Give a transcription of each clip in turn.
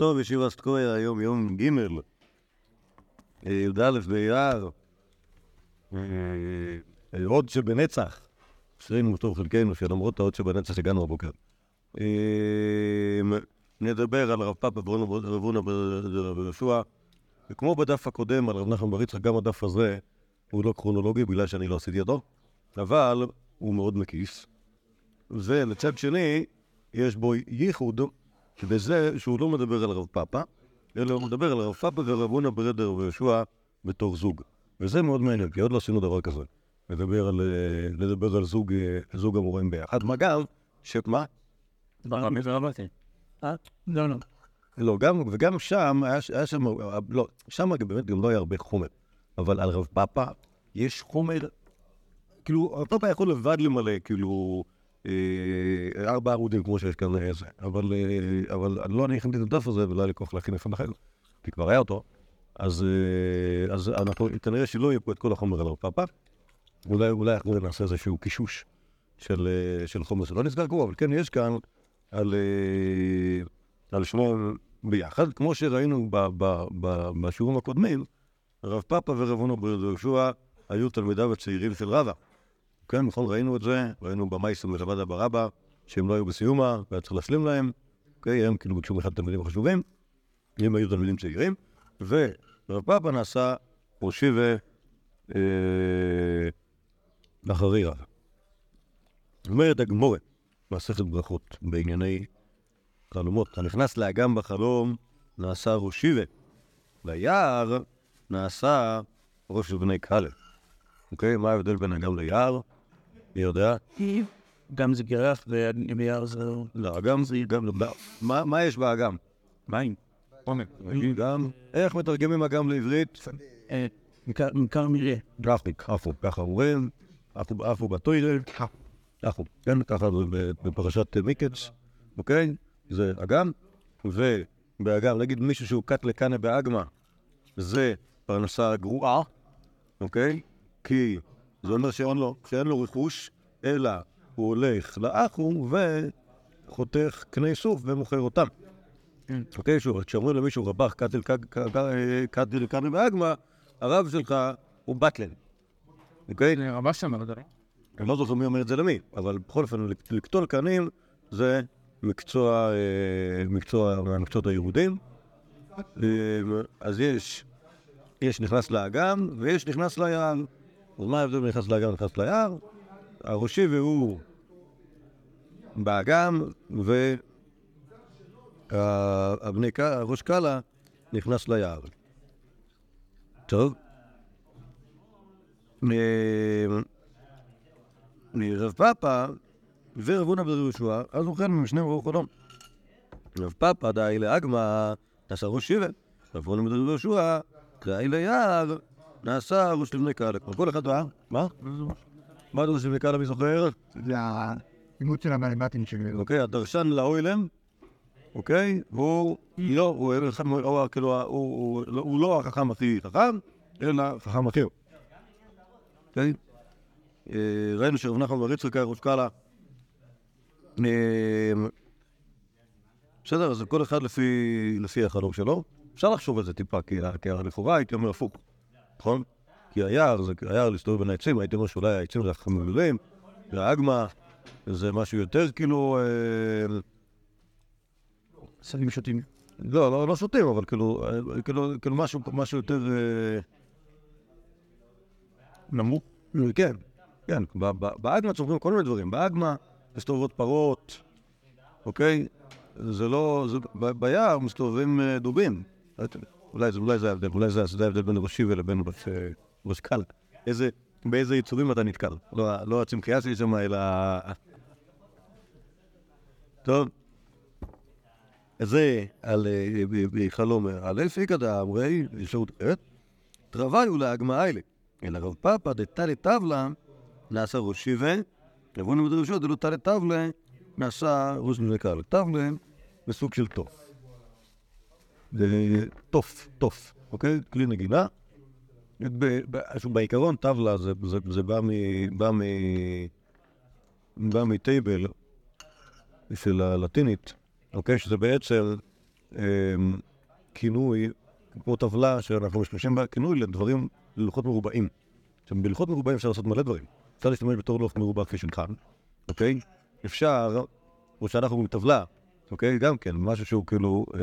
טוב, ישיבה סטקויה, היום יום ג', אה, י"א באייר, אה, אה, עוד שבנצח, אשרינו וטוב חלקנו, שלמרות העוד שבנצח הגענו הבוקר. נדבר על הרב פאפה ורבונה ברב יהושע, וכמו בדף הקודם על רב נחמן בר יצחק, גם הדף הזה הוא לא כרונולוגי בגלל שאני לא עשיתי אותו, אבל הוא מאוד מקיף. ולצד שני, יש בו ייחוד בזה שהוא לא מדבר על רב פאפה, אלא הוא מדבר על רב פאפה ורב הונא ברדר ויהושע בתור זוג. וזה מאוד מעניין, כי עוד לא עשינו דבר כזה. לדבר על, לדבר על זוג, זוג המורים ביחד. מה גם, שמה? לא, לא. לא, גם, וגם שם, היה, היה שם, לא, שם באמת גם לא היה הרבה חומר. אבל על רב פאפה יש חומר, כאילו, רב פאפה יכול לבד למלא, כאילו, אה, ארבע עמודים כמו שיש כאן, איזה. אבל, אה, אבל לא אני הכנתי את הדף הזה, ולא היה לי כוח להכין אחד אחר, כי כבר היה אותו. אז, אה, אנחנו, כנראה שלא יהיה פה את כל החומר על הרב פאפה. אולי, אנחנו נעשה איזשהו קישוש של, חומר שלא נסגר כבר, אבל כן, יש כאן על, שניהם ביחד. כמו שראינו בשיעורים הקודמים, רב פאפה ורב הונו ברדו יהושע היו תלמידיו הצעירים של רבא. כן, נכון, ראינו את זה, ראינו במייסום ולבדה ברבא, שהם לא היו בסיומה, והיה צריך להשלים להם. אוקיי, הם כאילו ביקשו מאחד התלמידים החשובים, הם היו תלמידים צעירים, ורב פאפה נעשה ראשי ו... אחרי רב. אומרת הגמורה, מסכת ברכות, בענייני חלומות. הנכנס לאגם בחלום נעשה ראשי ו... ליער נעשה ראש בני כלב. אוקיי, מה ההבדל בין אגם ליער? מי יודע? גם זה גרח וביער זה... לא, אגם זה... גם... מה יש באגם? מים. עומק. גם... איך מתרגמים אגם לעברית? מקר מרעה. גרפיק, ככה, ככה אומרים, עפו בתוילל, עפו, כן, ככה בפרשת מיקץ, אוקיי? זה אגם, ובאגם, נגיד מישהו שהוא קט לקנה באגמה, זה פרנסה גרועה, אוקיי? כי זה אומר שאין לו, שאין לו רכוש, אלא הוא הולך לאחו וחותך קני סוף ומוכר אותם. אוקיי, שוב, כשאומרים למישהו רבח קאטל קאטל באגמה, הרב שלך הוא בטלן. אוקיי? זה רבש שם, לא יודע. אני לא זוכר מי אומר את זה למי, אבל בכל אופן, לקטול קנים זה מקצוע, מקצוע מהמקצועות היהודים. אז יש, יש נכנס לאגם ויש נכנס ליער. אז מה ההבדל בין נכנס לאגם ונכנס ליער? הראשי והוא באגם, והראש קאלה נכנס ליער. טוב. רב פאפה ורב הונא בר יהושע, אז ובכן משנה ברוך חודום. רב פאפה דאי לאגמה נעשה ראש שיבה, רב הונא בר יהושע דאי ליער נעשה ראש לבני קהל. כל אחד בא, מה? מה זה ראש לבני קהל, מי זוכר? זה האימות של המלמטים שלי. אוקיי, הדרשן לאוילם, אוקיי? הוא לא, הוא כאילו, הוא לא החכם הכי חכם, אלא החכם הכי. אוקיי? ראינו שרב נחמן בר יצחק היה ראש קהלה. בסדר, אז כל אחד לפי החלום שלו. אפשר לחשוב על זה טיפה, כי לכאורה הייתי אומר הפוך. נכון? כי היער, זה היער להסתובב בין העצים, הייתי אומר שאולי העצים זה גדולים, והאגמה זה משהו יותר כאילו... סמים שותים. לא, לא, לא שותים, אבל כאילו, כאילו, כאילו משהו, משהו יותר... נמוך? כן, כן. באגמה צורכים כל מיני דברים. באגמה מסתובבות פרות, אוקיי? זה לא... ביער מסתובבים דובים. אולי, זה ההבדל, אולי זה, ההבדל בין ראשי ולבין ראש, ראש קל. איזה, באיזה יצורים אתה נתקל. לא, לא הצמחייה שלי שם, אלא... טוב. זה על חלום א', איכא דאמרי, אפשרות אחרת. תרווי ולאגמה איילה. אלא רב פאפא דתלי טבלה נעשה ראש שיבה, רבונו בדרשות דלו תלי טבלה נעשה ראש מבקר. טבלה בסוג של תוף. תוף, תוף, אוקיי? כלי נגינה. בעיקרון טבלה זה, זה, זה בא, מ, בא, מ, בא מטייבל של הלטינית, אוקיי? שזה בעצם אמ, כינוי, כמו טבלה שאנחנו משתמשים בה, כינוי לדברים, ללוחות מרובעים. עכשיו, בלוחות מרובעים אפשר לעשות מלא דברים. אפשר להשתמש בתור לוח מרובע כפי של כאן, אוקיי? אפשר, או שאנחנו עם טבלה, אוקיי? גם כן, משהו שהוא כאילו, אה,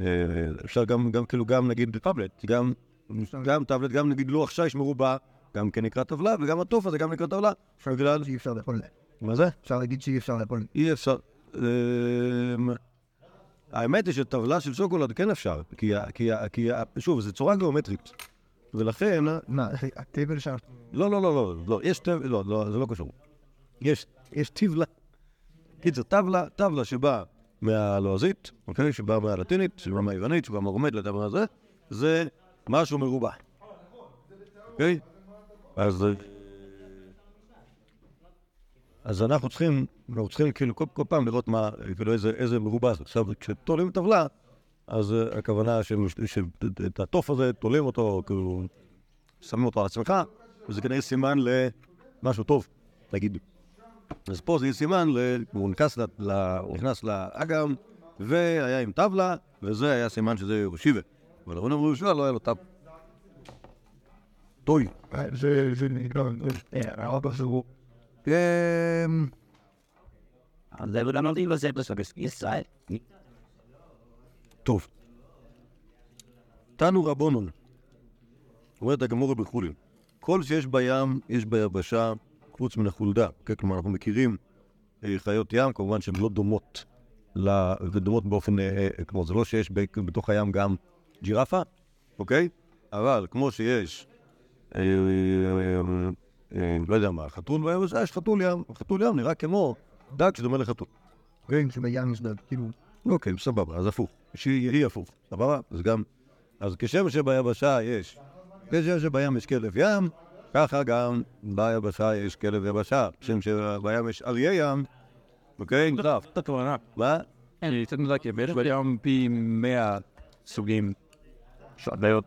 אה, אפשר גם, גם כאילו, גם נגיד טאבלט, גם, גם טאבלט, גם נגיד לוח שיש מרובע, גם כן נקרא טבלה, וגם התוף הזה גם נקרא טבלה. אפשר להגיד שאי אפשר לאכול. מה זה? אפשר להגיד שאי אפשר לאכול. אי אפשר. אמ, האמת היא שטבלה של שוקולד כן אפשר, כי, שוב, זו צורה גיאומטרית. ולכן, מה, הטבל שם? לא, לא, לא, לא, לא, יש טבלה, לא, לא, זה לא קשור. יש, יש טבלה. קיצר, טבלה, טבלה שבאה מהלועזית, אוקיי? שבאה מהלטינית, שבאה מהיוונית, שבאה מהרומית, לטבלה הזה, זה משהו מרובע. אוקיי? אז... אה, אז אנחנו צריכים, אנחנו צריכים כאילו כל, כל פעם לראות מה, כאילו איזה, איזה מרובע זה. עכשיו, כשתולים טבלה, אז uh, הכוונה שאת התוף הזה, תולים אותו, כאילו, שמים אותו על עצמך, וזה כנראה סימן למשהו טוב, נגיד. אז פה זה סימן, הוא נכנס, לאגם, והיה עם טבלה, וזה היה סימן שזה ירושיבה. אבל רבנו יהושע לא היה לו טבלה. טוי. זה, זה, לא, זה, הרב בסירוב. אמ, לא. טוב. תנו רבונון, אומרת הגמורה בחולין, כל שיש בים, יש ביבשה, חוץ מן החולדה. כן, כלומר, אנחנו מכירים אה, חיות ים, כמובן שהן לא דומות. ודומות באופן, אה, אה, כמו זה לא שיש בתוך הים גם ג'ירפה, אוקיי? אבל כמו שיש, לא יודע מה, חתול ביבשה, יש חתול ים, חתול ים נראה כמו דג שדומה לחתול. רואים שבים יש דג, כאילו, אוקיי, סבבה, אז הפוך. שיהי הפוך, סבבה? אז גם... אז כשם שביבשה יש, כשם שבים יש כלב ים, ככה גם ביבשה יש כלב יבשה. כשם שבים יש אריה ים, אוקיי? לא, זאת הכוונה. מה? אני קצת מזכיר, יש היום פי מאה סוגים של הדעות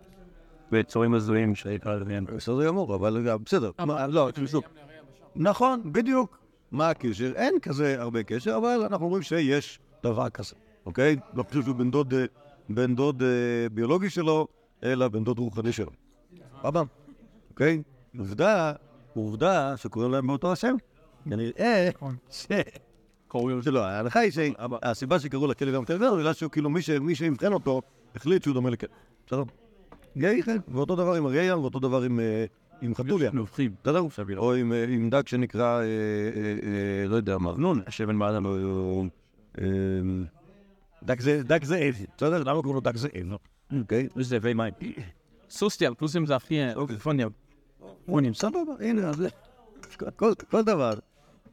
וצורים הזויים שאפשר לדמיין. בסדר גמור, אבל בסדר. לא. נכון, בדיוק. מה הקשר? אין כזה הרבה קשר, אבל אנחנו רואים שיש דבר כזה, אוקיי? לא חושב שהוא בן דוד, אה, בן דוד אה, ביולוגי שלו, אלא בן דוד רוחני שלו. סבבה? אוקיי? עובדה, עובדה שקוראים להם באותו השם. כנראה ש... קוראים שלא, ההנחה היא שהסיבה שקראו לכלב ים כלב ים, זה בגלל שהוא כאילו מי ש- מי שיבחן אותו, החליט שהוא דומה לכלב. בסדר? יהיה כן, ואותו דבר עם אריה ים, ואותו דבר עם, אה, עם חתול ים. נובחים. בסדר? או עם, אה, עם דג שנקרא, אה, לא יודע מה, נון, השבן באדם. או, אה, דג זה, דג זאב, בסדר? למה קוראים לו דג זאב? לא? אוקיי. זה וי מים. סוסטיאל, פלוסים זה הכי פונים. סבבה, הנה, אז כל, דבר.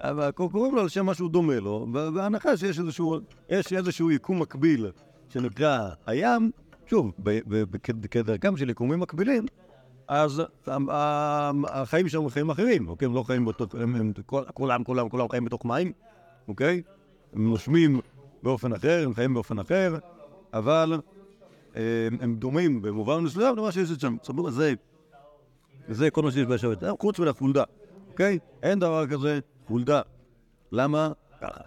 אבל קוראים לו על שם משהו דומה לו, בהנחה שיש איזשהו, יש איזשהו יקום מקביל שנקרא הים, שוב, כדרכם של יקומים מקבילים, אז ה- ה- החיים הם חיים אחרים, אוקיי? הם לא חיים בתוך, הם, הם כל- כולם, כולם, כולם חיים בתוך מים, אוקיי? הם נושמים באופן אחר, הם חיים באופן אחר, אבל אה, הם דומים במובן מסוים למה שיש שם. סבבה, זה זה כל מה שיש בשבט, אה, חוץ מן החולדה, אוקיי? אין דבר כזה חולדה. למה? ככה.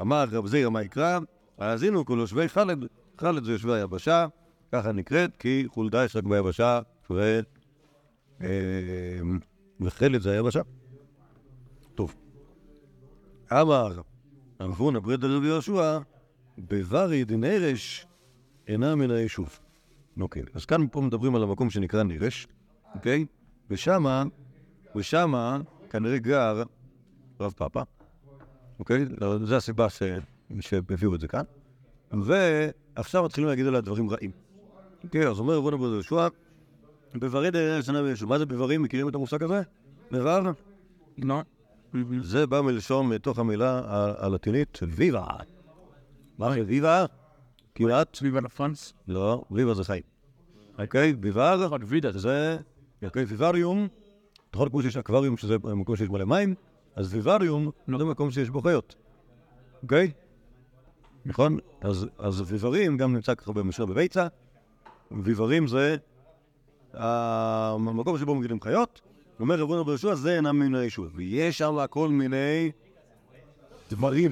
אמר רב זירא מה יקרא, האזינו כל יושבי חלד, חלד זה יושבי היבשה, ככה נקראת, כי חולדה יש רק ביבשה, ו... אה, וחלד זה היבשה. טוב. אמר רב הונא ברד רבי יהושע, בברי דנרש אינה מן היישוב. אוקיי, אז כאן פה מדברים על המקום שנקרא נרש, אוקיי? ושמה, ושמה כנראה גר רב פאפה, אוקיי? זו הסיבה ש... שהביאו את זה כאן. ועכשיו מתחילים להגיד עליה דברים רעים. אוקיי, אז אומר רבנו בן יהושע, בברי דרך שנה וישוב. מה זה בברים? מכירים את המושג הזה? בבר? לא. זה בא מלשון מתוך המילה הלטינית ויבה. מה זה ויבה? כמעט? סביב הפרנס. לא, ויבה זה חיים. אוקיי? וידה. זה, ויבריום, נכון כמו שיש אקווריום, שזה מקום שיש מלא מים, אז ויבריום זה מקום שיש בו חיות. אוקיי? נכון? אז, אז ויברים גם נמצא ככה במשל בביצה. ויברים זה המקום שבו מגיעים חיות. אומר רבנו ביהושע, זה אינם מן היישוב. ויש שם כל מיני דברים,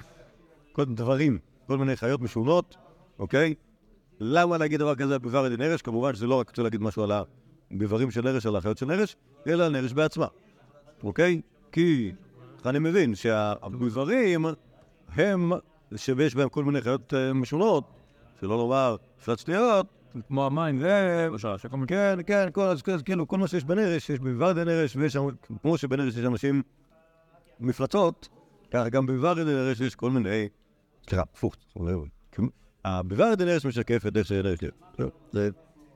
כל דברים, כל מיני חיות משונות, אוקיי? למה להגיד דבר כזה על ביבר ידי נרש? כמובן שזה לא רק רוצה להגיד משהו על הביברים של נרש, על האחיות של נרש, אלא על נרש בעצמה, אוקיי? כי אני מבין שהביברים הם, שיש בהם כל מיני חיות אה, משונות, שלא לומר מפלצתיות, כמו המים, זה... כן, כן, כאילו, כל מה שיש בנרש, יש בוורדה נרש, ויש כמו שבנרש יש אנשים מפלצות, ככה גם בוורדה נרש יש כל מיני... סליחה, הפוך. בוורדה נרש משקף את איך שנרש נראה. זה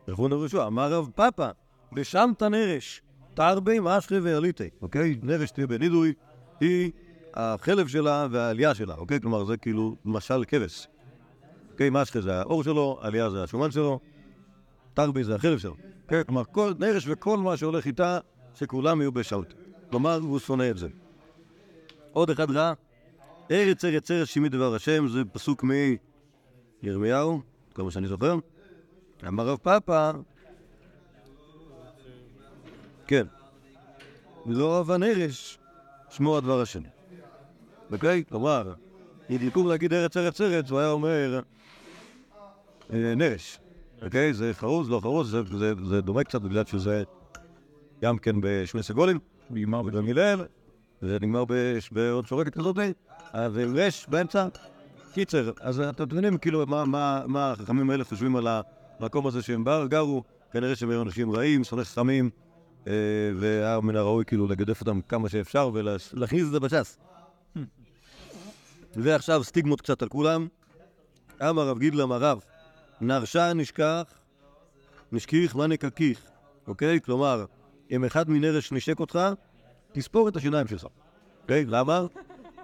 רבון הרשוע, אמר רב פאפא, בשמת נרש, תרבי משכי ועליתי, אוקיי? נרש תהיה בנידוי, היא החלב שלה והעלייה שלה, אוקיי? כלומר, זה כאילו משל כבש. אוקיי, משכה זה האור שלו, עלייה זה השומן שלו, תרבי זה החלב שלו. כן, כלומר, כל נרש וכל מה שהולך איתה, שכולם יהיו בשעות. כלומר, הוא שונא את זה. עוד אחד רע, ארץ ארץ ארץ שמי דבר השם, זה פסוק מירמיהו, כל מה שאני זוכר. אמר רב פאפא, כן, לא אהבה נרש, שמו הדבר השם. אוקיי? כלומר, אם במקום להגיד ארץ ארץ ארץ, הוא היה אומר אה, נרש. אוקיי? זה חרוז, לא חרוז, זה, דומה קצת בגלל שזה גם כן בשני סגולים, נגמר במילל, זה נגמר בעוד שורקת כזאת, אז רש באמצע. קיצר, אז אתם מבינים כאילו מה, החכמים האלה חושבים על המקום הזה שהם גרו, כנראה שהם היו אנשים רעים, שונאי חכמים, והיה מן הראוי כאילו לגדף אותם כמה שאפשר ולהכניס את זה בש"ס. ועכשיו סטיגמות קצת על כולם. אמר רב גידלם הרב, נרשה נשכח, נשכיך מה נקקיך, אוקיי? כלומר, אם אחד מנרש נשק אותך, תספור את השיניים שלך. אוקיי? למה?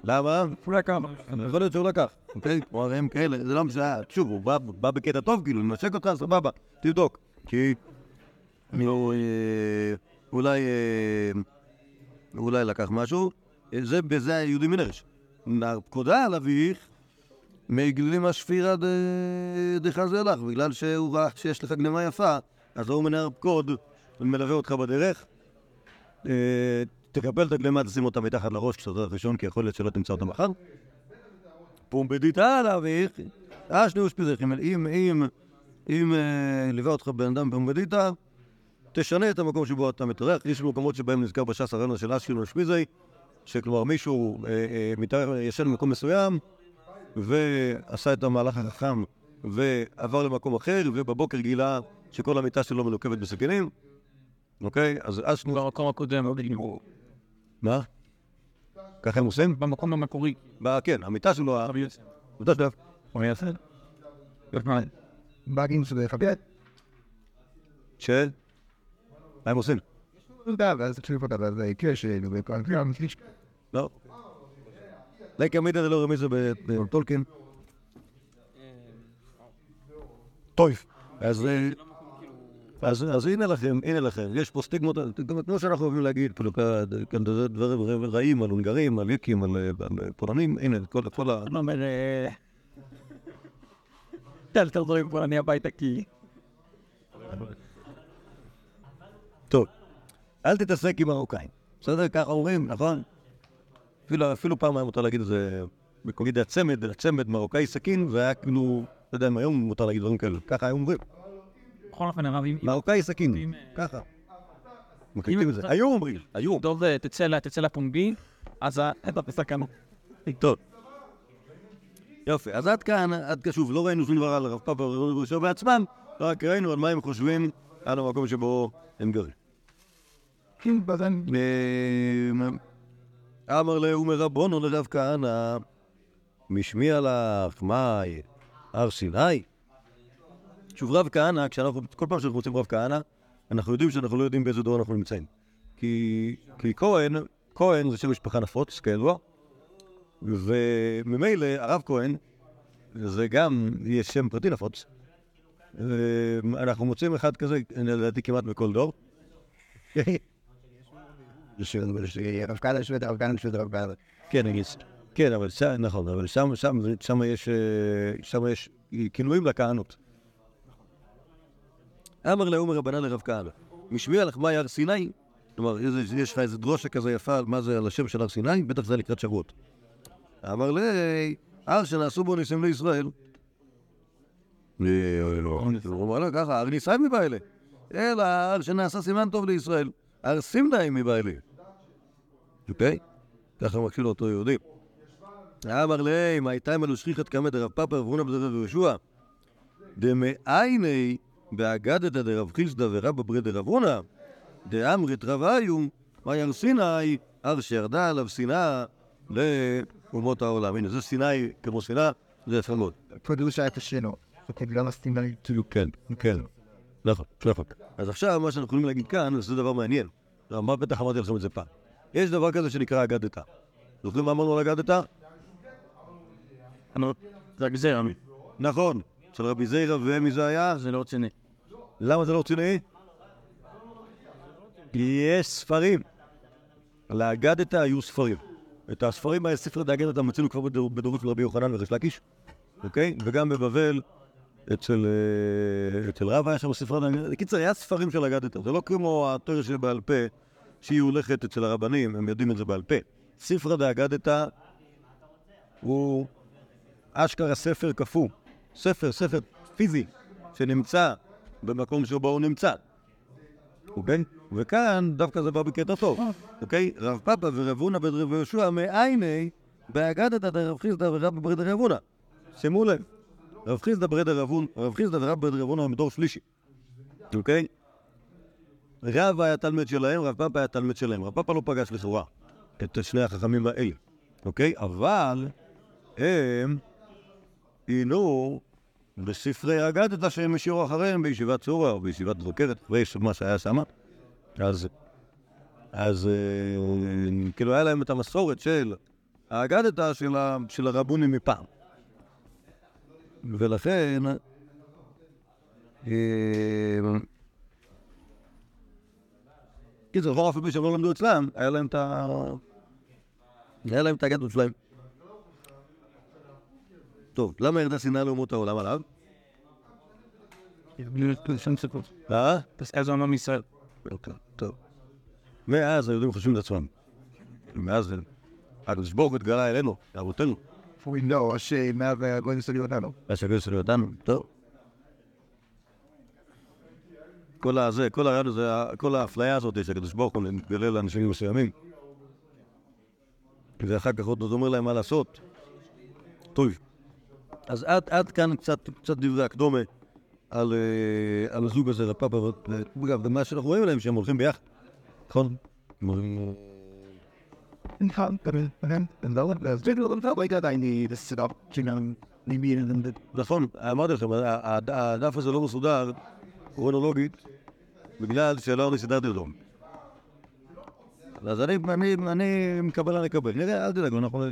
למה? אולי כמה. יכול להיות שהוא לקח, אוקיי? כלומר, הם כאלה, זה לא משנה, שוב, הוא בא, בקטע טוב, כאילו, נשק אותך, סבבה, תבדוק. כי... הוא, אה, אולי... אה, אולי לקח משהו, אה, זה בזה היהודי מנרש. נרקודה על אביך, מגלימה השפירה דחזה לך, בגלל שהוא ראה שיש לך גנימה יפה, אז הוא מנהר פקוד ומלווה אותך בדרך. אה, תקבל את הגלימה, תשים אותה מתחת לראש כשאתה הולך ראשון, כי יכול להיות שלא תמצא אותה מחר. פומבדיתא על אביך, אשני ושפיזיכם, אם, ליווה אותך בן אדם פומבדיתא, תשנה את המקום שבו אתה מתארח. יש מקומות שבהם נזכר בש"ס הרעיון של אשקלון ושפיזי, שכלומר מישהו אה, אה, ישן במקום מסוים, ועשה את המהלך החכם, ועבר למקום אחר, ובבוקר גילה שכל המיטה שלו מנוקבת בסכינים. אוקיי? אז אשנו... במקום הקודם, מה? ככה הם עושים? במקום המקורי. כן, המיטה שלו. המיטה שלו, הוא סד? באגים שזה חביית. של... מה הם עושים? לא. לקה מידע זה לא רמיזה בטולקין. טויף. אז... אה, אז, הנה לכם, הנה לכם, יש פה סטיגמות, כמו שאנחנו אוהבים להגיד, כאילו, כאן זה דברים רעים על הונגרים, על יקים, על, על פולנים, הנה, כל, ה... אני אומר... אל תחזור פה אני הביתה כי... טוב, אל תתעסק עם מרוקאים. בסדר? ככה אומרים, נכון? אפילו, אפילו פעם היה מותר להגיד את זה, נגיד הצמד, הצמד מרוקאי סכין, והיה כאילו, לא יודע אם היום מותר להגיד דברים כאלה, ככה היו אומרים. בכל אופן הרב, אם... מרוקאי סכין, אם- ככה. מקליטים את זה. היו אומרים, היו. טוב, אה, תצא לפומבי, אז ה- אתה בסכנה. טוב. יופי, אז עד כאן, עד כאן, שוב, לא ראינו שום דבר על הרב פאפה ורבי ראשון בעצמם, רק ראינו על מה הם חושבים על המקום שבו הם גרים. בזן אה, אמר לאום רבונו לרב כהנא, משמיע לך, מאי, הר סיני? שוב, רב כהנא, כשאנחנו, כל פעם שאנחנו רוצים רב כהנא, אנחנו יודעים שאנחנו לא יודעים באיזה דור אנחנו נמצאים. כי, כי כהן, כהן זה שם משפחה נפוץ, כידוע, וממילא הרב כהן, זה גם יש שם פרטי נפוץ. אנחנו מוצאים אחד כזה, לדעתי כמעט בכל דור. רב קאדה שווה, רב קאדה שווה, רב קאדה. כן, נגיד, כן, אבל שם, נכון, אבל שם, שם, שם יש, אה, שם יש כינויים לכהנות. אמר לאומר רבנן לרב כהנא, משמיע לך מהי הר סיני? כלומר, יש לך איזה דרושה כזה יפה מה זה על השם של הר סיני? בטח זה לקראת שבועות. אמר לי, הר שנעשו בו ניסים לישראל. הוא אומר לו ככה, הר ניסאי מבעלה. אלא הר שנעשה סימן טוב לישראל. הר סימנאי מבעלה. אוקיי? ככה מקשיב לאותו יהודי. אמר לי, מה הייתה מלו שכיחת קמא דרב פאפא רבונה בדרב יהושע? דמעייני באגדתא דרב חיסדא ורבא ברי דרב הונא, דאמרית רב איום, מה יר סיני, הר שירדה עליו שנאה לאומות העולם. הנה, זה סיני כמו שנאה, זה יפה מאוד. פרודושה את השנו. בגלל הסטימלי. כן, כן. נכון, נכון. אז עכשיו, מה שאנחנו יכולים להגיד כאן, זה דבר מעניין. מה בטח אמרתי לכם את זה פעם. יש דבר כזה שנקרא אגדתא. זוכרים מה אמרנו על אגדתא? זה עמי. נכון. של רבי זיירא ומי זה היה? זה לא רציני. למה זה לא רציני? יש ספרים. לאגדתא היו ספרים. את הספרים האלה, ספר דאגדתא מצינו כבר בדור- בדורות של רבי יוחנן וריש לקיש, אוקיי? וגם בבבל, אצל, אה, אצל רב היה שם ספר דאגדתא. בקיצר, היה ספרים של אגדתא. זה לא כמו התיאוריה שבעל פה, שהיא הולכת אצל הרבנים, הם יודעים את זה בעל פה. ספרא דאגדתא הוא אשכרה ספר קפוא. ספר, ספר פיזי, שנמצא במקום שבו הוא נמצא. אוקיי? וכאן דווקא זה בא בקטע טוב, אוקיי? רב פאפא ורב הונא בן רב יהושע מעייני באגדתא דרב חיסדא ורב ברד רב הונא. שימו לב, רב חיסדא רב חיסדא ורב ברד רב הונא הם דור שלישי, אוקיי? רב היה תלמיד שלהם, רב פאפא היה תלמיד שלהם. רב פאפא לא פגש לכאורה את שני החכמים האלה, אוקיי? אבל הם עיינו בספרי אגדתא שהם השאירו אחריהם בישיבת צורה או בישיבת דרוקרת, מה שהיה שם. אז, אז אה, כאילו היה להם את המסורת של האגדתא של, של הרבונים מפעם. ולכן, אה, קיצר, לא אף על פי שהם לא למדו אצלם, היה להם את ה... היה להם את האגדות שלהם. טוב, למה ירדה שנאה לאומות העולם עליו? אה? אז הוא אמר מישראל. אוקיי, טוב. מאז היהודים חושבים את עצמם. מאז הקדוש ברוך הוא התגלה אלינו, לאבותינו. We know שמהווה גויים סוליוננו. והשגריר שלו אותנו, טוב. כל הזה, כל הרעיון הזה, כל האפליה הזאת שהקדוש ברוך הוא מתגלה לאנשים מסוימים. ואחר כך עוד אומר להם מה לעשות. טוב. אז עד, עד כאן קצת, קצת דברי הקדומה על, אה, על הזוג הזה, רפאפה, אגב, ומה שאנחנו רואים עליהם שהם הולכים ביחד, נכון? נכון, אמרתי לכם, הדף הזה לא מסודר כרונולוגית בגלל שלא סידרתי אותו. אז אני, אני, אני מקבל, אני אקבל. נראה, אל תדאגו, אנחנו...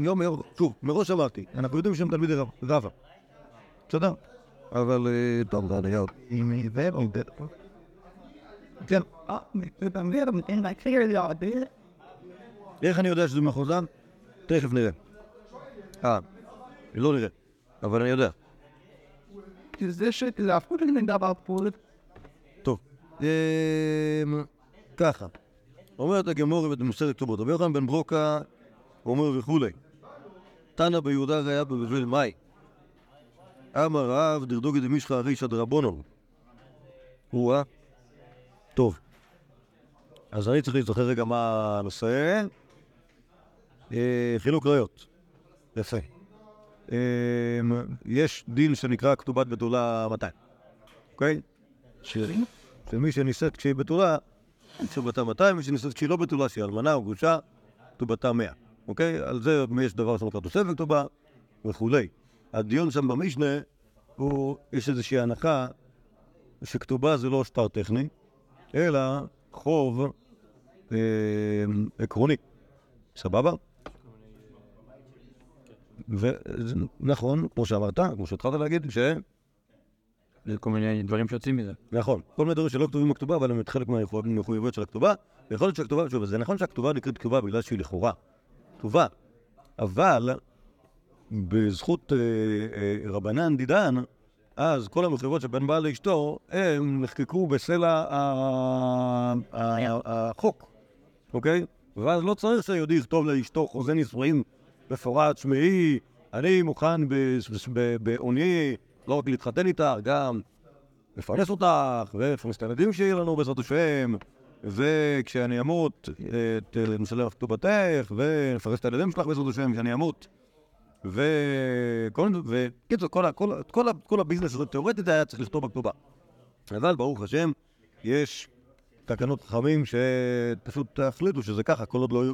יום, יום, שוב, מראש אמרתי, אנחנו יודעים שהם תלמידי רב- רבא. בסדר? אבל... אה, טוב, זה היה עוד. אם זה זה. כן, אה, אומר. איך אני יודע שזה מחוזן? תכף נראה. אה, לא נראה, אבל אני יודע. זה שלהפוך פה, טוב, אמ, ככה, אומרת הגמור במסכת כתובות, רבי יוחנן בן ברוקה אומר וכולי, תנא ביהודה ראיה בבבל מאי, אמר רב דרדוגי דמישחא רישא דרבונון. או-אה, טוב. אז אני צריך להזכר רגע מה הנושא. אה, חילוק ראיות. יפה. אה, יש דין שנקרא כתובת בתולה 200, אוקיי? שמי שנישאת כשהיא בתולה, כתובתה 200, מי שנישאת כשהיא לא בתולה, שהיא אלמנה או גרושה, כתובתה 100, אוקיי? על זה יש דבר שנקרא תוספת כתובה וכולי. הדיון שם במשנה, הוא, יש איזושהי הנחה שכתובה זה לא שטר טכני, אלא חוב אה, עקרוני. סבבה? ונכון, כמו שאמרת, כמו שהתחלת להגיד, ש... זה כל מיני דברים שיוצאים מזה. נכון, כל מיני דברים שלא כתובים בכתובה, אבל הם חלק מהמחויבויות של הכתובה. ויכול להיות שהכתובה, שוב, זה נכון שהכתובה נקראת כתובה בגלל שהיא לכאורה כתובה, אבל בזכות אה, אה, רבנן דידן, אז כל המחויבויות שבין בעל לאשתו, הם נחקקו בסלע החוק, אוקיי? ואז לא צריך שהיהודי יכתוב לאשתו חוזה נישואים מפורט, שמעי, אני מוכן ב- ב- בעוני לא רק להתחתן איתך, גם לפרנס אותך, ולפרנס את הילדים שיהיה לנו בעזרת השם, וכשאני אמות, אה, ת- נשלם לך כתובתך, ונפרס את הילדים שלך בעזרת השם, כשאני אמות. וקיצור, כל, הביזנס הזה תאורטית היה צריך לכתוב בכתובה. אבל ברוך השם, יש תקנות חכמים שפשוט החליטו שזה ככה, כל עוד לא,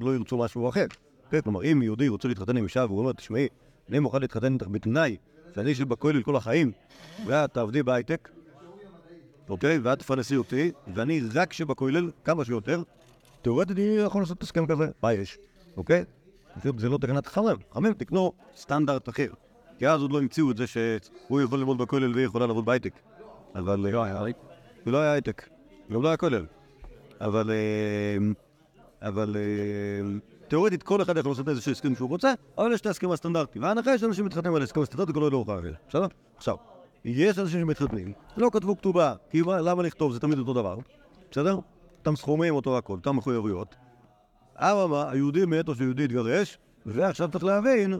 לא ירצו משהו אחר. כן, כלומר, אם יהודי רוצה להתחתן עם אישה והוא אומר, תשמעי, אני מוכן להתחתן איתך בתנאי שאני אשב בכולל כל החיים, ואת תעבדי בהייטק, אוקיי? ואת תפרנסי אותי, ואני רק שבכולל כמה שיותר, תאורטית אני יכול לעשות הסכם כזה, מה יש, אוקיי? זה, לא תקנת חכמים, חכמים תקנו סטנדרט אחר. כי אז עוד לא המציאו את זה שהוא יכול ללמוד בכולל והיא יכולה לעבוד בהייטק. אבל... לא היה ולא היה הייטק, גם לא היה כולל. אבל... אה, אבל... תיאורטית כל אחד יכול לעשות איזשהו הסכם שהוא רוצה, אבל יש את ההסכם הסטנדרטי. וההנחה יש אנשים שמתחתנים על הסכם סטנדרטי כל לא הוכרח. בסדר? עכשיו, יש אנשים שמתחתנים, לא כתבו כתובה, כי מה- למה לכתוב? זה תמיד אותו דבר. בסדר? אותם סכומים, אותו הכל, אותם מחויבויות. אממה, היהודי מת או שיהודי התגרש, ועכשיו צריך להבין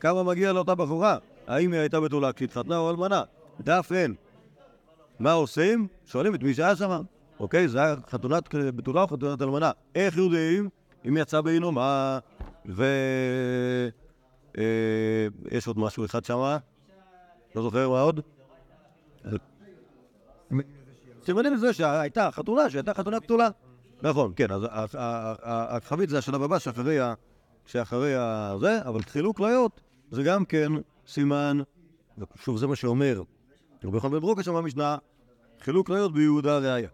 כמה מגיע לאותה בחורה. האם היא הייתה בתולה כשהתחתנה או אלמנה? דף אין. מה עושים? שואלים את מי שהיה שם. אוקיי? זה היה חתונת בתולה או חתונת אלמנה. איך יודעים? אם יצא בעינומה, ו... אה, יש עוד משהו אחד שם, לא זוכר מה עוד? סימנים לזה שהייתה חתונה, שהייתה חתונה בתולה. נכון, כן, אז ה- ה- ה- הכוכבית זה השלב הבא שאחרי ה... שאחרי ה... זה, אבל חילוק כליות זה גם כן סימן, שוב, זה מה שאומר רבי בן ברוקה שם במשנה, חילוק כליות ביהודה ראיה.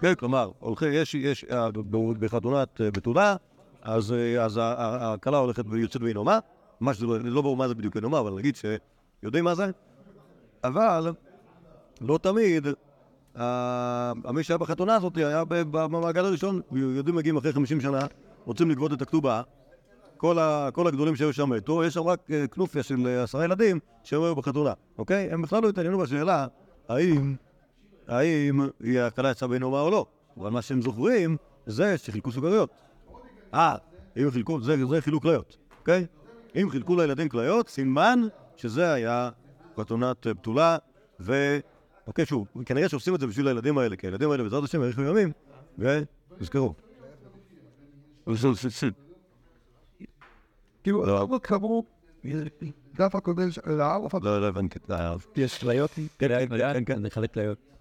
כן, כלומר, הולכים, יש, יש, אה, בחתונת אה, בתולה, אז, אה, אז הכלה הולכת ויוצאת בעינומה, מה שזה לא, לא ברור מה זה בדיוק עינומה, אבל נגיד שיודעים מה זה, אבל לא תמיד מי שהיה בחתונה הזאת היה במעגל הראשון, יהודים מגיעים אחרי 50 שנה, רוצים לגבות את הכתובה, כל, ה, כל הגדולים שהיו שם מתו, יש שם רק כנופיה של עשרה ילדים שהם היו בחתונה, אוקיי? הם בכלל לא התעניינו בשאלה האם, האם היא הכלה יצאה בעינומה או לא, אבל מה שהם זוכרים זה שחילקו סוכריות. אה, אם חילקו, זה, זה חילוק כליות, אוקיי? אם חילקו לילדים כליות, סימן שזה היה חתונת אה, בתולה, ו... אוקיי, שוב, כנראה שעושים את זה בשביל הילדים האלה, כי הילדים האלה בעזרת השם יאריכו ימים, ותזכרו. כאילו, לא. כמו, דף הקודם של האלף, לא, לא הבנתי. אה, יש כליות? כן, כן, כן, כן. לחלק כליות.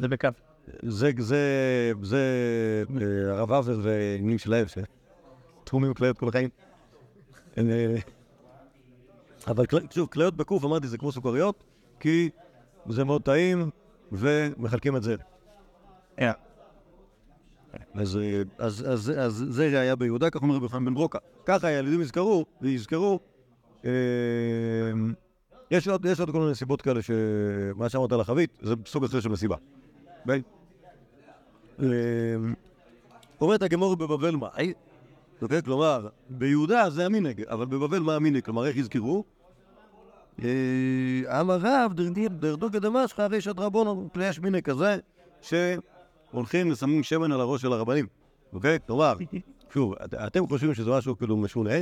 זה בקו. זה, זה, זה אה, הרב אבר ועניינים שלהם, שתחומים כליות כל החיים. אה, אבל שוב, כליות בקוף, אמרתי, זה כמו סוכריות, כי זה מאוד טעים, ומחלקים את זה. אז, אה, אז, אז, אז זה היה ביהודה, כך אומר רבי יוחנן בן ברוקה. ככה הילדים יזכרו, ויזכרו. יש עוד, יש עוד כל מיני סיבות כאלה, שמה שאמרת על החבית, זה סוג אחר של מסיבה. ביי. אה, אומרת הגמור בבבל מאי, אוקיי? כלומר, ביהודה זה המנהג, אבל בבבל מה המנהג? כלומר, איך יזכרו? אה, אמר רב, דרדו כדמשך, הרי שת רבונו, יש מנהג כזה, שהולכים ושמים שמן על הראש של הרבנים, אוקיי? כלומר, שוב, את- אתם חושבים שזה משהו כאילו משונה,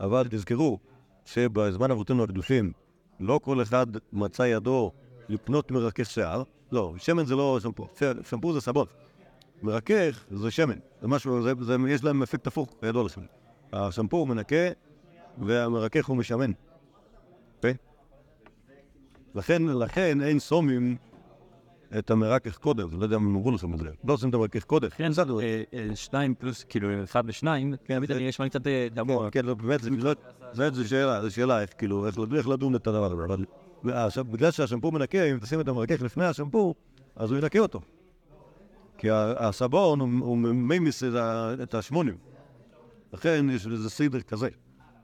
אבל תזכרו שבזמן אבותינו הקדושים, לא כל אחד מצא ידו לקנות מרכך שיער, לא, שמן זה לא שמפו, שמפו זה סבון. מרכך זה שמן, זה משהו, זה, זה, יש להם אפקט הפוך, כידוע לכם. השמפו הוא מנקה והמרכך הוא משמן. אוקיי? לכן, לכן אין סומים את המרכך קודם, לא יודע אם הם אמרו לכם את זה. לא עושים את המרכך קודם. כן, בסדר. אה, אה, שניים פלוס, כאילו, אחד ושניים. כן, זה- יש לי קצת אה, דמוע. כן, לא, באמת, זה לא- באמת זו שאלה, זו שאלה, איך כאילו, איך לדון- איך לדון את הדבר הזה, בגלל שהשמפו מנקה, אם תשים את המרכך לפני השמפו, אז הוא ינקה אותו. כי הסבון, הוא- ממיס את השמונים. לכן יש לזה סדר כזה.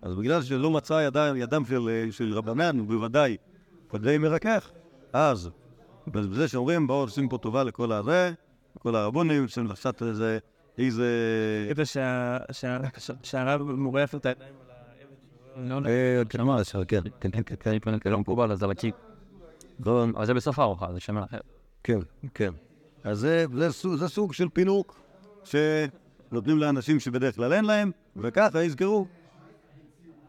אז בגלל שלא מצא ידם, ידם של, של רבנן, בוודאי, כדי מרכך, אז בזה שאומרים, בואו נשים פה טובה לכל הזה, לכל הרבונים, שהם קצת איזה, איזה... שהרב מורח את הידיים על האבן. אה, כן, אמר, כן, כן, כן, לא מקובל, אז על הקיק. לא, אבל זה בסוף הארוחה, זה שמן אחר. כן, כן. אז זה, זה, סוג, זה של פינוק שנותנים לאנשים שבדרך כלל אין להם, וככה יזכרו.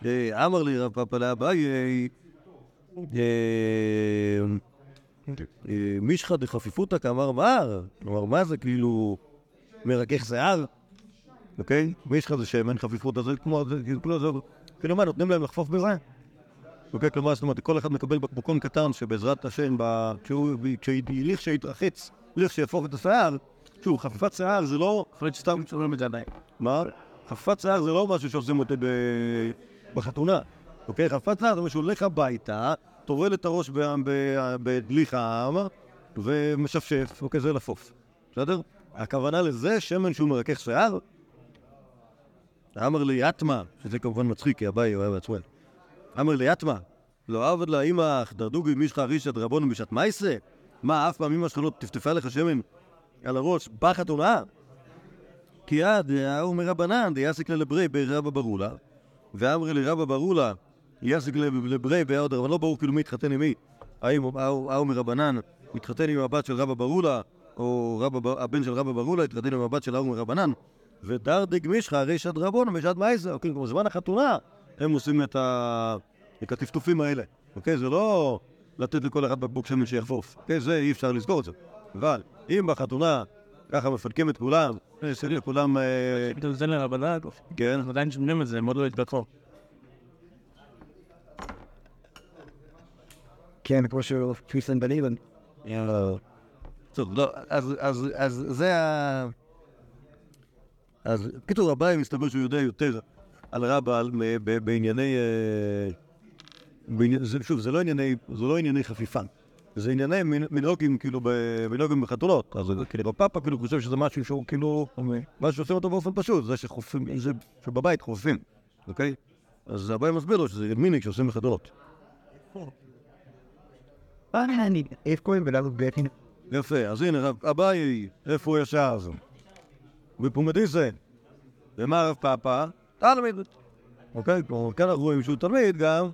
אה, אמר לי רב פאפה לאביי, אה, אה, מישחא דחפיפותא כאמר מר, כלומר, מה זה כאילו מרכך שיער, אוקיי? מישחא זה שמן חפיפותא, זה כמו, כאילו, כאילו מה, נותנים להם לחפוף בזה? אוקיי, כלומר, זאת אומרת, כל אחד מקבל בקבוקון קטן שבעזרת השם, ב- כשהוא, כשהליך שיתרחץ, הליך שיהפוך את השיער, שוב, חפיפת שיער זה לא סתם, שומרים את זה עדיין. מה? חפיפת שיער זה לא משהו שעושים אותו ב- בחתונה, אוקיי? חפיפת שיער זה משהו הולך הביתה, טובל את הראש בדלי חם ומשפשף, אוקיי? זה לפוף, בסדר? הכוונה לזה שמן שהוא מרכך שיער? אמר לי יתמה, שזה כמובן מצחיק, כי אביי הוא היה בעצמו. אמר לי יתמה, לא עבד לה אמא, דרדוגי מישך רישא דרבנו בשעת מייסה? מה, אף פעם אמא שלך לא טפטפה לך שמן על הראש בחתונה? כי עד ההוא מרבנן, דיאסיק לברי ברבא ברולה, ואמרי לי רבא ברולה, יאסיק לברי בעוד אבל לא ברור כאילו מי התחתן עם מי. האם ההוא מרבנן מתחתן עם הבת של רבא ברולה, או רבא הבן של רבא ברולה התחתן עם הבת של ההוא מרבנן, ודרדיג מישך רישא דרבנו בשעת מייסה, אוקיי, כמו זמן החתונה, הם עושים את ה... את הטפטופים האלה, אוקיי? זה לא לתת לכל אחד בקבוק שמן שיחפוף, אוקיי? זה אי אפשר לסגור את זה. אבל אם בחתונה ככה מפנקים את כולם, אה, כולם, אה, פתאום זה לרבנן, כן, אנחנו עדיין שומעים את זה, הם עוד לא התפתחו. כן, כמו שהוא טוויסטן בניבן. טוב, לא, אז זה ה... אז בקיצור, אביי מסתבר שהוא יודע יותר על ב- בענייני... אה, שוב, זה לא ענייני, זה לא ענייני חפיפה. זה ענייני מנ- מנהוגים, כאילו, מנהוגים בחתונות. אז כאילו, פאפה כאילו חושב שזה משהו שהוא כאילו... משהו שעושים אותו באופן פשוט, זה שחופים, זה שבבית חופים, אוקיי? אז אביי מסביר לו שזה מיניק שעושים בחתונות. בקין? יפה, אז הנה, אביי, איפה הוא ישר? בפומדיסה. ומה רב פאפה? תלמיד. אוקיי? כלומר, כאן אנחנו רואים שהוא תלמיד גם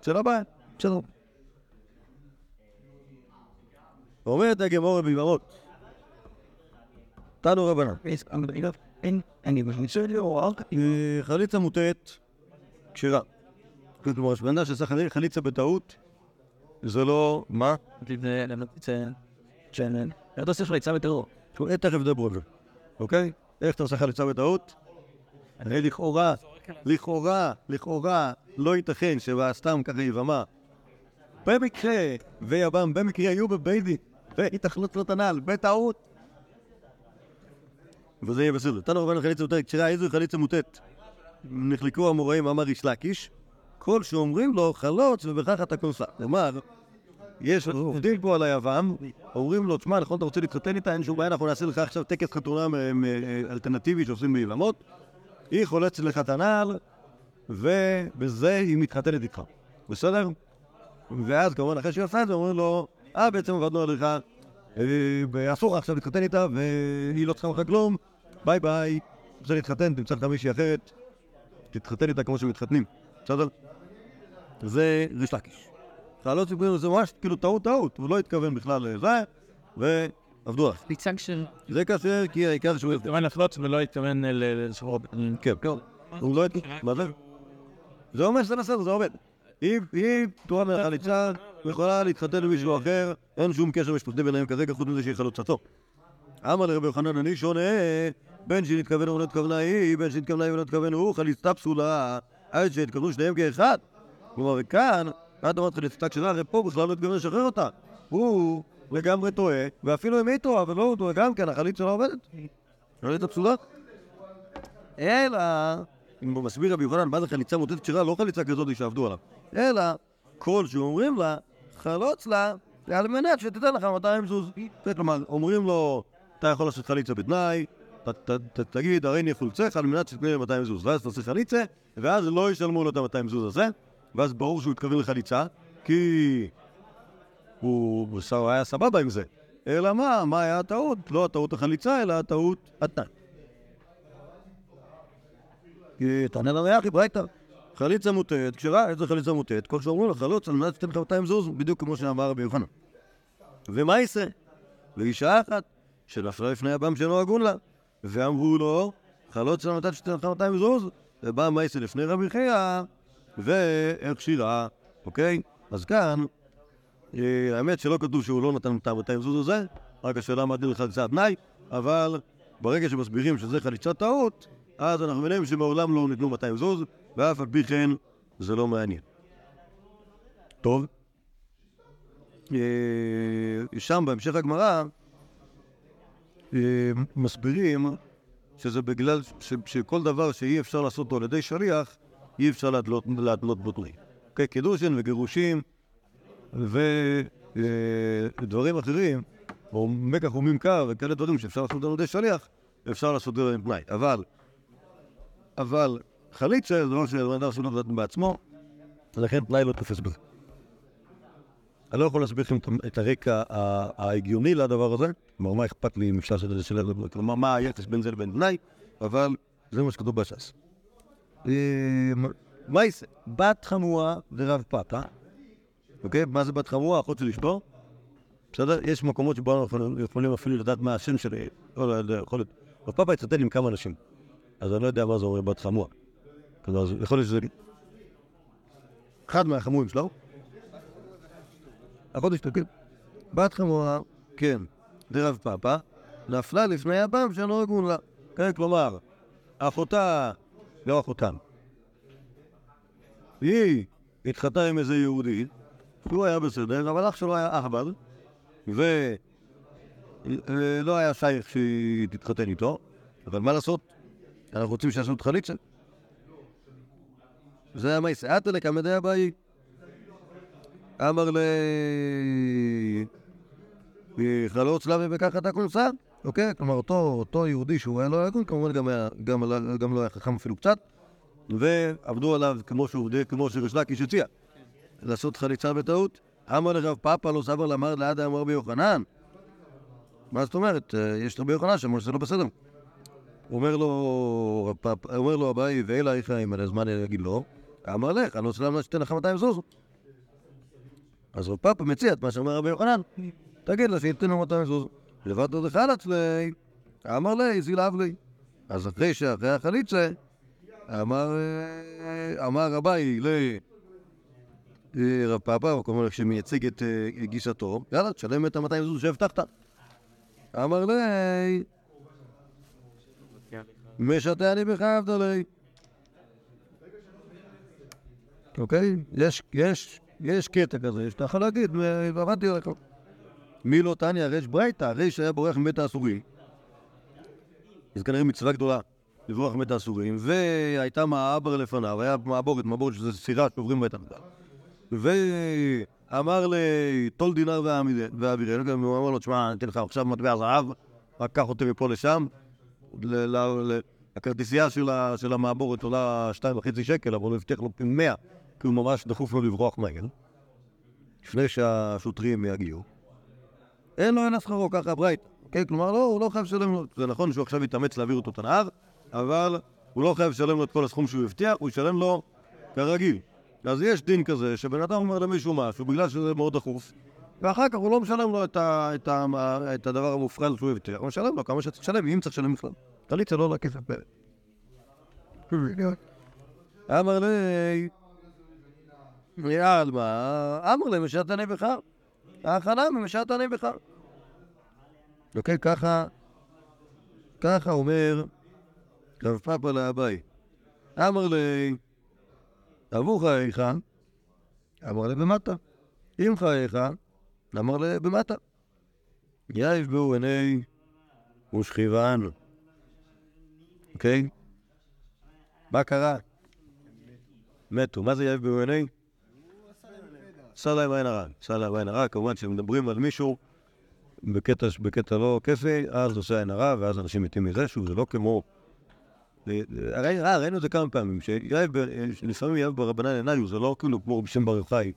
אצל אביי. בסדר. אומרת הגמורה בימרות. תנו רבנן. אה, חליצה מוטעת, כשרה. כלומר, אדם שעשה חלי- חליצה בטעות, זה לא... מה? זה. אתה עושה שלך יצא בטרור. אה, תכף נדבר על זה, אוקיי? איך אתה עושה חליצה בטעות? הרי לכאורה, לכאורה, לכאורה, לא ייתכן שסתם ככה יבמה. במקרה, ויבם במקרה היו בבית דין, והתאכלות לא תנ"ל, בטעות. וזה יהיה בסדר. תנו רבנו חליצה מוטעת, כשרה איזו חליצה מוטעת. נחלקו המוראים, אמר ריש לקיש, כל שאומרים לו חלוץ ובכך אתה כוסה. כלומר, יש, עובדים פה על היבם, אומרים לו, תשמע, נכון, אתה רוצה להתחתן איתה, אין שום בעיה, אנחנו נעשה לך עכשיו טקס חתונה מ- מ- אלטרנטיבי שעושים ביבמות. היא חולצת לך את הנעל, ובזה היא מתחתנת איתך. בסדר? ואז כמובן, אחרי שהיא עושה את זה, אומרים לו, אה, בעצם עבדנו עליך, אה, ואסור לך עכשיו להתחתן איתה, והיא לא צריכה ממך כלום, ביי ביי, רוצה להתחתן, תמצא לך מישהי אחרת, תתחתן איתה כמו שמתחתנים, בסדר? זה ריש לקיש. חיילות סיפורים זה ממש כאילו טעות טעות, הוא לא התכוון בכלל לזה, ועבדו עליו. ניצג של... זה כאשר, כי העיקר שהוא... התכוון לחלוץ ולא התכוון לסחור. כן, הוא לא... מה זה? זה אומר שזה בסדר, זה עובד. אם פטורה מהחליצה, יכולה להתחתן עם מישהו אחר, אין שום קשר משפטי ביניהם כרגע, חוץ מזה שהיא חלוצתו. אמר לרבי יוחנן, אני שונה, בין שנתכוון ולא התכוונה היא, בין שנתכוונה היא ולא התכוון הוא, חליצתה פסולה, עד שהתכוונו שניהם כאחד. כלומר, וכאן, את אמרת חליצתה כשרה, הרי פה בכלל לא התכוון לשחרר אותה. הוא לגמרי טועה, ואפילו אם היא טועה, ולא הוא טועה גם כן, החליצה לא עובדת. חליצה פסולה. אלא, אם הוא מסביר רבי יוחנן מה זה חליצה מוטטת כשרה, לא חליצה כזאת שעבדו עליו, אלא כל שאומרים לה, חלוץ לה, על מנת שתיתן לך 200 זוז. זה כלומר, אומרים לו, אתה יכול לעשות חליצה בתנאי, תגיד, הריני חולצך על מנת שתקנה לי 200 זוז. ואז תעשה חליצה, ואז לא ישלמו לו את ה-200 זוז הזה, ואז ברור שהוא התכוון לחליצה, כי הוא הוא היה סבבה עם זה. אלא מה, מה היה הטעות? לא הטעות החליצה, אלא הטעות התנאי. תענה לנו יחי, ברייתא. חליצה מוטט, כשרה, איזה חליצה מוטט? כל שאומרים לו חלוץ על מנת שתיתן לך 200 זוז, בדיוק כמו שאמר רבי יוחנן. ומה יישא? ואישה אחת, שנפלה לפני הבם שאינו הגון לה, ואמרו לו, חלוץ על מנת שתיתן לך 200 זוז, ובא מה יישא לפני רבי חייא, והכשירה, אוקיי? אז כאן, אה, האמת שלא כתוב שהוא לא נתן את ה-200 זוז הזה, רק השאלה מה דין לחליצת תנאי, אבל ברגע שמסבירים שזה חליצת טעות, אז אנחנו מבינים שמעולם לא ניתנו 200 זוז, ואף על פי כן זה לא מעניין. טוב. אה, שם בהמשך הגמרא אה, מסבירים שזה בגלל שכל דבר שאי אפשר לעשות אותו על ידי שליח, אי אפשר להתלות, להתנות בו תנאים. אוקיי? קידושין וגירושין ודברים אחרים, או מקח וממכר וכאלה דברים שאפשר לעשות על ידי שליח, אפשר לעשות עם תנאי. אבל, אבל חליצה זה דבר שבן אדם עושה בעצמו, ולכן תנאי לא תופס בזה. אני לא יכול להסביר לכם את- הרקע ההגיוני לדבר הזה, כלומר, מה אכפת לי אם אפשר לעשות את זה. כלומר, מה היחס בין זה לבין תנאי, אבל זה מה שכתוב בש"ס. מה יישא? בת חמורה ורב פאפה, אוקיי? מה זה בת חמורה? אחות של אשתו? בסדר? יש מקומות שבו אנחנו יכולים- אפילו לדעת מה השם של... יודע, יכול להיות. רב פאפה התחתן עם כמה אנשים, אז אני לא יודע מה זה אומר בת חמורה. כלומר, יכול להיות שזה... אחד מהחמורים שלו, אחות אשתו, כן. בת חמורה, כן, דרב פאפה, נפלה לפני הבם שאינו הגון לה. כן, כלומר, אחותה, לא אחותם. היא התחתה עם איזה יהודי, שהוא היה בסדר, אבל אח שלו היה אהבל, ולא היה שייך שהיא תתחתן איתו, אבל מה לעשות? אנחנו רוצים שיעשו את חליצה. זה היה מייסה. עתה לקמדי הבאי. אמר לי, חלוץ למה בכך אתה כונסה? אוקיי? כלומר, אותו, אותו יהודי שהוא היה לא הגון, כמובן גם, היה, גם, גם לא היה חכם אפילו קצת, ועבדו עליו כמו שעובדי, כמו שריש לקיש הציע, לעשות חליצה בטעות. אמר לרב פאפה לא סבר למר לעד אמר יוחנן. מה זאת אומרת? אה, יש רבי יוחנן שאמר שזה לא בסדר. אומר לו, אומר לו אביי, ואלה איך אם על הזמן יגיד לו, אמר לך, אני רוצה למה שתיתן לך 200 זוז. אז רב פאפה מציע את מה שאומר רבי יוחנן, תגיד לה שייתן לו 200 זוז. לבד עוד חלץ לי, אמר לי, זילב לי. אז אחרי שאחרי החליצה, אמר, אה, אמר אביי לרב פאפה, הוא כמובן שמייצג את אה, גישתו, יאללה, תשלם את ה-200 זוז שהבטחת. אמר לי, משתני בחייבת לי. אוקיי? יש, יש, יש קטע כזה, שאתה יכול להגיד, "אה, עבדתי עליך. מי לא תניא ריש ברייתא, ריש היה בורח מבית האסורים. אז כנראה מצווה גדולה לברוח מבית האסורים, והייתה מעבר לפניו, היה מעבורת, מעבורת שזה סירה שעוברים בית המקדש. ואמר לי, טול דינר ואבירל, גם הוא אמר לו, תשמע, אני אתן לך עכשיו מטבע זהב, רק קח אותי מפה לשם. הכרטיסייה של המעבורת עולה שתיים וחצי שקל, אבל הוא הבטיח לו מאה, כי הוא ממש דחוף לו לברוח מהר, לפני שהשוטרים יגיעו. אין לו אין שכרו, ככה הברייתא. אוקיי? כלומר, לא, הוא לא חייב לשלם לו. זה נכון שהוא עכשיו יתאמץ להעביר אותו את הנהר, אבל הוא לא חייב לשלם לו את כל הסכום שהוא הבטיח, הוא ישלם לו כרגיל. אז יש דין כזה, שבן אדם אומר למישהו משהו, בגלל שזה מאוד דחוף, ואחר כך הוא לא משלם לו את, ה, את, ה, את הדבר המופרע שהוא הבטיח, הוא משלם לו כמה שצריך לשלם, אם צריך לשלם בכלל. טליצה לא עולה כסף באמת. אמר לי, יאללה, אמר לי, משעתני בכר. ההכנה ממשעתני בכר. אוקיי, ככה, ככה אומר רב פאפה לאביי. אמר לי, עבור חייך, אמר לי במטה. אם חייך, אמר לי במטה. יאיב בו עיני ושכיבן. אוקיי? מה קרה? מתו. מה זה יאיב בו עיני? עשה להם עין הרע. עשה להם עין הרע, כמובן כשמדברים על מישהו בקטע, בקטע לא כיפי, אז עושה עין הרע, ואז אנשים מתים מזה, שוב, זה לא כמו... הרי אה, ראינו את זה כמה פעמים, שיאיב, ב- לפעמים יאיב ברבנן עיניו, זה לא כאילו כמו רבי שם בר יוחאי,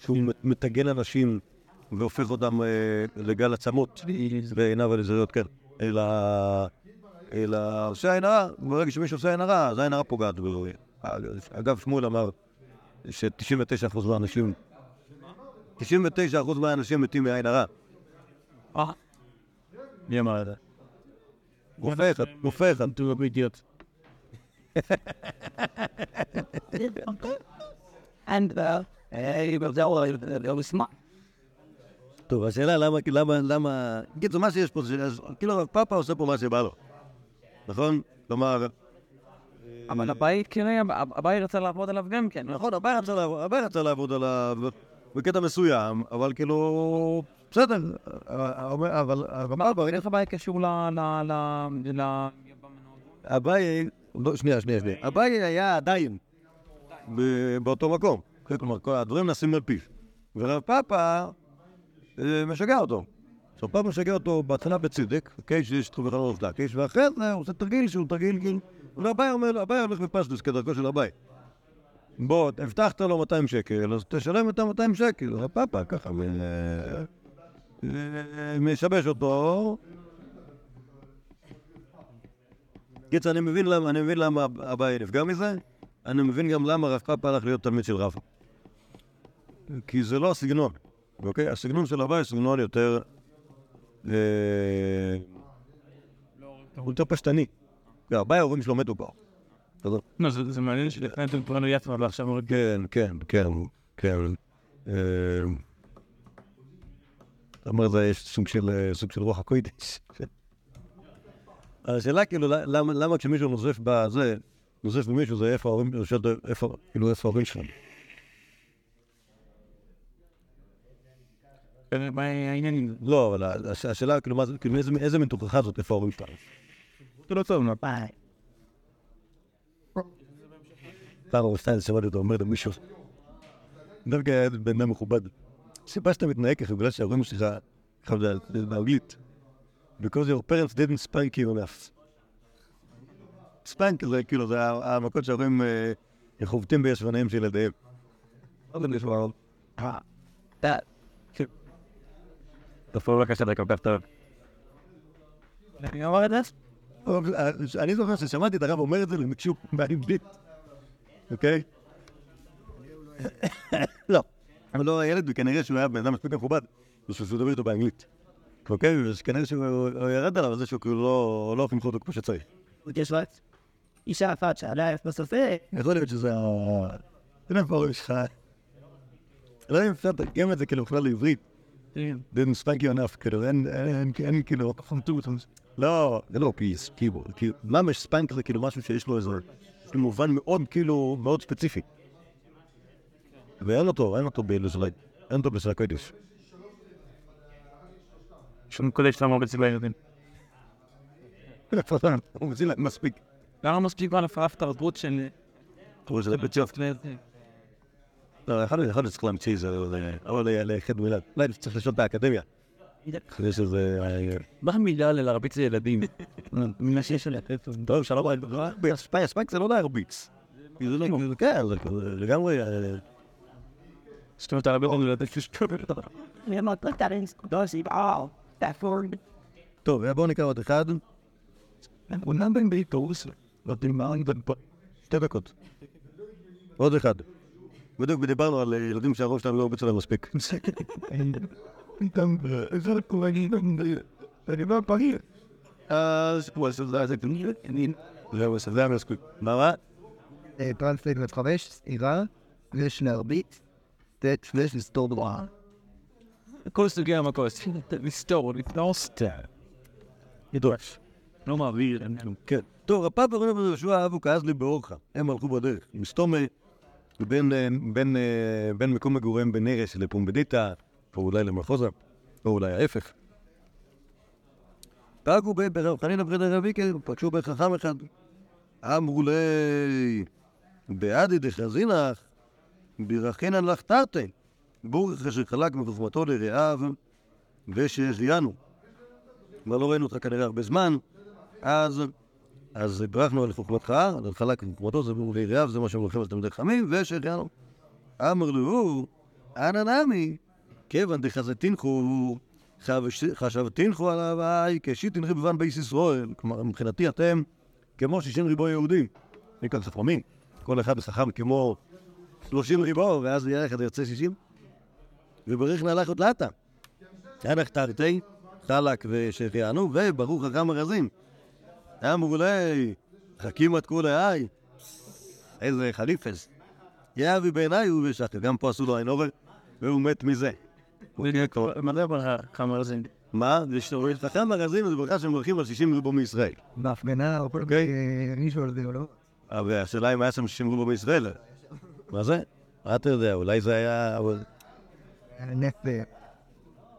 שהוא מטגן אנשים והופך אותם אה, לגל עצמות ועיניו הלזריות, כן. אלא, אלא עושה עין הרע, ברגע שמישהו עושה עין הרע, אז העין הרע פוגעת בו. אגב, שמואל אמר ש-99% מהאנשים, 99% מהאנשים מתים מעין הרע. אה. מי אמר את זה? רופא אחד, רופא אחד. אידיוט. And uh, לא מסמך. טוב, השאלה למה, למה, למה... בקיצור, מה שיש פה כאילו, הרב פאפה עושה פה מה שבא לו, נכון? כלומר, אבל אביי כנראה, אביי רצה לעבוד עליו גם כן. נכון, אביי רצה לעבוד עליו בקטע מסוים, אבל כאילו, בסדר, אבל אבל הרב פאפה, איך אביי קשור ל... אביי, לא, שנייה, שנייה, שנייה, אביי היה עדיין באותו מקום, כלומר, כל הדברים נעשים על פיו, והרב פאפה אה, משגע אותו. עכשיו פאפה משגע אותו בהתחלה בצדק, אוקיי, שיש תחום אחד לא דקיש, ואחרי זה הוא עושה תרגיל שהוא תרגיל, כאילו, ואביי אומר, לו, אביי הולך בפשטוס כדרכו של אביי. בוא, הבטחת לו 200 שקל, אז תשלם את ה-200 שקל. הרב פאפה ככה אה, משבש אותו, קיצר, אני מבין למה, אני מבין למה אביי נפגע מזה, אני מבין גם למה רב פאפה הלך להיות תלמיד של רב. כי זה לא הסגנון, אוקיי? הסגנון של אביי הוא סגנון יותר... אה, הוא יותר פשטני. אביי ההורים שלו מתו כבר. לא, זה מעניין שלפני אתם לו יצמן ועכשיו אומרים... כן, כן, כן, כן. אה, אתה אומר, זה יש סוג של, אה, סוג של רוח הקוידש. השאלה כאילו, למה, למה כשמישהו נוזף בזה, נוזף במישהו, זה איפה ההורים, איפה, כאילו, איפה ההורים? מה העניינים? לא, אבל הש- השאלה, כאילו, מה זה, כאילו, איזה, מין תוכחה זאת, איפה ההורים שלהם? זה לא טוב, ביי. פעם הוא סטייל שמעתי אותו אומר למישהו, דווקא היה בן אדם מכובד. סיבה שאתה מתנהג ככה בגלל שההורים שלך, ככה זה זה באנגלית, because your parents didn't spank you enough. ספנק זה כאילו, זה המכות שההורים אה, חובטים בישבניהם של ילדיהם. לא יודע נשמע, That. תפור בבקשה דקה טוב. אני אומר את זה? אה, אני זוכר ששמעתי את הרב אומר את זה למישהו באנגלית, אוקיי? לא, אבל לא הילד, וכנראה שהוא היה בן אדם מספיק מכובד, בשביל שהוא ידבר איתו באנגלית. אוקיי? וכנראה שהוא הוא ירד עליו על זה שהוא כאילו לא לא חינכו אותו כמו שצריך. יש לו אישה אחת שעליה יש בסופר. יכול להיות שזה ה... אין איפה ההורים שלך. לא יודע אם אפשר לתרגם את זה כאילו בכלל לעברית. spank you enough, כאילו, אין, אין, אין, כאילו, לא, זה לא פיס, כאילו, כאילו, ממש ספנק זה כאילו משהו שיש לו איזה, מובן מאוד, כאילו, מאוד ספציפי. ואין אותו, אין אותו בלזלד, אין אותו בסל הקודש. שום קודש שלנו בצבע הילדים. הוא מציל להם מספיק. למה מספיק כבר לפרף תרבות של... אבל זה בית ספר. לא, יכול להיות שצריך להמציא איזה, אבל לחד מילד. אולי צריך לשאול באקדמיה. יש איזה... מה המילה ללהרביץ לילדים? מילה שיש עליה. טוב, שלום, ספייק זה לא להרביץ. לא, כן, זה לגמרי... הרבה פעמים לדעת אני אמרתי, אתה דוסי, וואו. That טוב, בואו נקרא עוד אחד. אומנם בן ביתוס, לא תימר, שתי דקות. עוד אחד. בדיוק דיברנו על ילדים שהראש שלהם לא הרביץ להם מספיק. אני לא פריר. אז הוא עושה זה, זה היה מספיק. מה? טרנסלייט חמש, סעירה, יש להרביץ, ויש לסתור דברה. כל סוגי המכות. לסתור, סתר. ידועש. לא מעביר, אין כלום. כן. טוב, הפאפה רבי בן יהושע אבו כעס לי באורחה. הם הלכו בדרך. מסתומה בין, אה, אה, בין מקום מגוריהם בנרס לפומבדיטה, או אולי למחוזה, או אולי ההפך. פגעו ב- ברב חנינא בן רבי עיקר, פגשו בחכם אחד. אמרו לי, בעדי דחזינך, ברכינן לך תרתי. בורך אשר חלק מחוכמתו לרעיו, ושהחיינו. כבר לא ראינו אותך כנראה הרבה זמן, אז, אז ברכנו על חוכמתך, על חלק מחוכמתו, זה ברור ליריב, זה מה שהם הולכים על תלמידי חכמים, ושהחיינו. אמר לו, אנא נמי, כיוון דחזתינכו, חשבתינכו על ההוואי, כשיתין ריבבן בייס ישראל. כלומר, מבחינתי אתם כמו שישים ריבו יהודים. אני כאן ספרמים, כל אחד חכם כמו שלושים ריבו, ואז לך יוצא שישים. ובריך נהלך עוד לאטה. הלך תרתי, חלק ושהחיינו, וברוך חכם הרזים. אמרו לי, חכים עד כולי איי. איזה חליפס. כי אבי בעיניי הוא ושחר, גם פה עשו לו עין עובר, והוא מת מזה. מה זה כמה זה? מה? חכם מרזים זה ברכה שהם מברכים על 60 ריבו מישראל. בהפגנה, או כל אוקיי. מישהו על זה או לא. אבל השאלה אם היה שם 60 ריבו מישראל. מה זה? מה אתה יודע, אולי זה היה...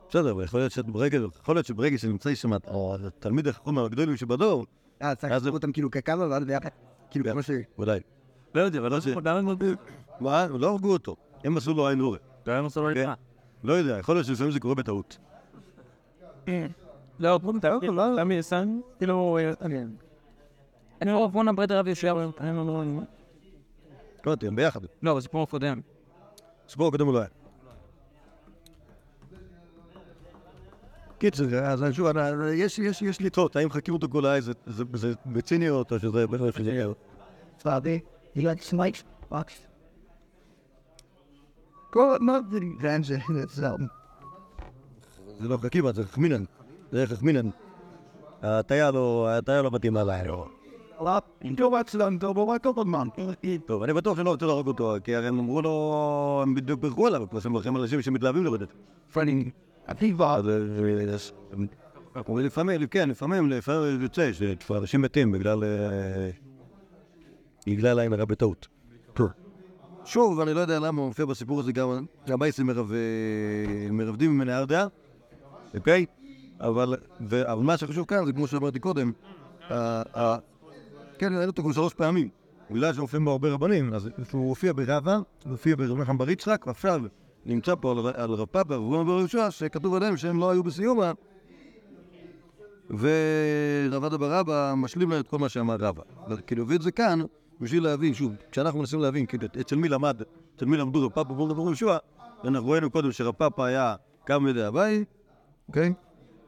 בסדר, אבל יכול להיות שברגע, יכול להיות שברגע שנמצא שם התלמיד החכם מהגדולים שבדור, אה, צריך לקרוא אותם כאילו ככמה ואז ביחד. כאילו כמו ש... אולי. לא יודע, אבל לא לא מה? לא הרגו אותו. הם עשו לו עין כן. לא יודע, יכול להיות שלפעמים זה קורה בטעות. לא, אתה לא? כאילו, אני... אני לא בוא נברד רב ישר, אני לא... לא- לא הם ביחד. לא, בסיפור הקודם. סיפור הקודם הוא לא היה. קיצר, אז אני שוב, יש- יש יש לטעות, האם חכים אותו כל זה- בציניות או שזה... box? כל מה זה גרנד זה זה זה לא חכים, זה חכמינן. זה חכמינן. ההטיה לא ההטיה לא להם. לא, טוב טוב, אבל כל הזמן. טוב, אני בטוח שלא רצו להרוג אותו, כי הרי הם אמרו לו, הם בדיוק בירכו עליו, כמו שהם מברכים אנשים שמתלהבים לרדת. פרנינג, אומרים לפעמים, כן, לפעמים, לפעמים יוצא שאנשים מתים בגלל... אה, בגלל עין הרע בטעות. שוב, אני לא יודע למה הוא מופיע בסיפור הזה גם, גם בייסים מרב- אה, מרבדים ממני ארדעה, אוקיי? אבל מה שחשוב כאן זה כמו שאמרתי קודם, כן, ראינו אותו כבר שלוש פעמים. בגלל שמופיעים בו הרבה רבנים, אז הוא הופיע ברבא, הוא הופיע ברבי נחמן בר יצחק, ועכשיו נמצא פה על, רב פאפה ואברהם בר יהושע, שכתוב עליהם שהם לא היו בסיומה, ורב עדה בר אבא משלים להם את כל מה שאמר רבא. אבל כאילו הביא את זה כאן, בשביל להבין, שוב, כשאנחנו מנסים להבין כאילו, אצל מי למד, אצל מי למדו רב פאפה ואברהם בר יהושע, אנחנו ראינו קודם שרב פאפה היה קם מידי הבית, אוקיי?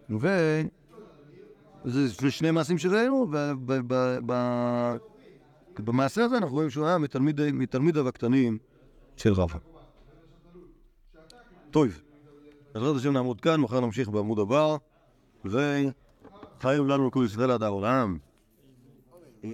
ו... זה שני מעשים שראינו, ובמעשה הזה אנחנו רואים שהוא היה מתלמיד- מתלמידיו הקטנים של רבא. טוב, בעזרת השם נעמוד כאן, מחר נמשיך בעמוד הבא, וחיים לנו כל ישראל עד העולם.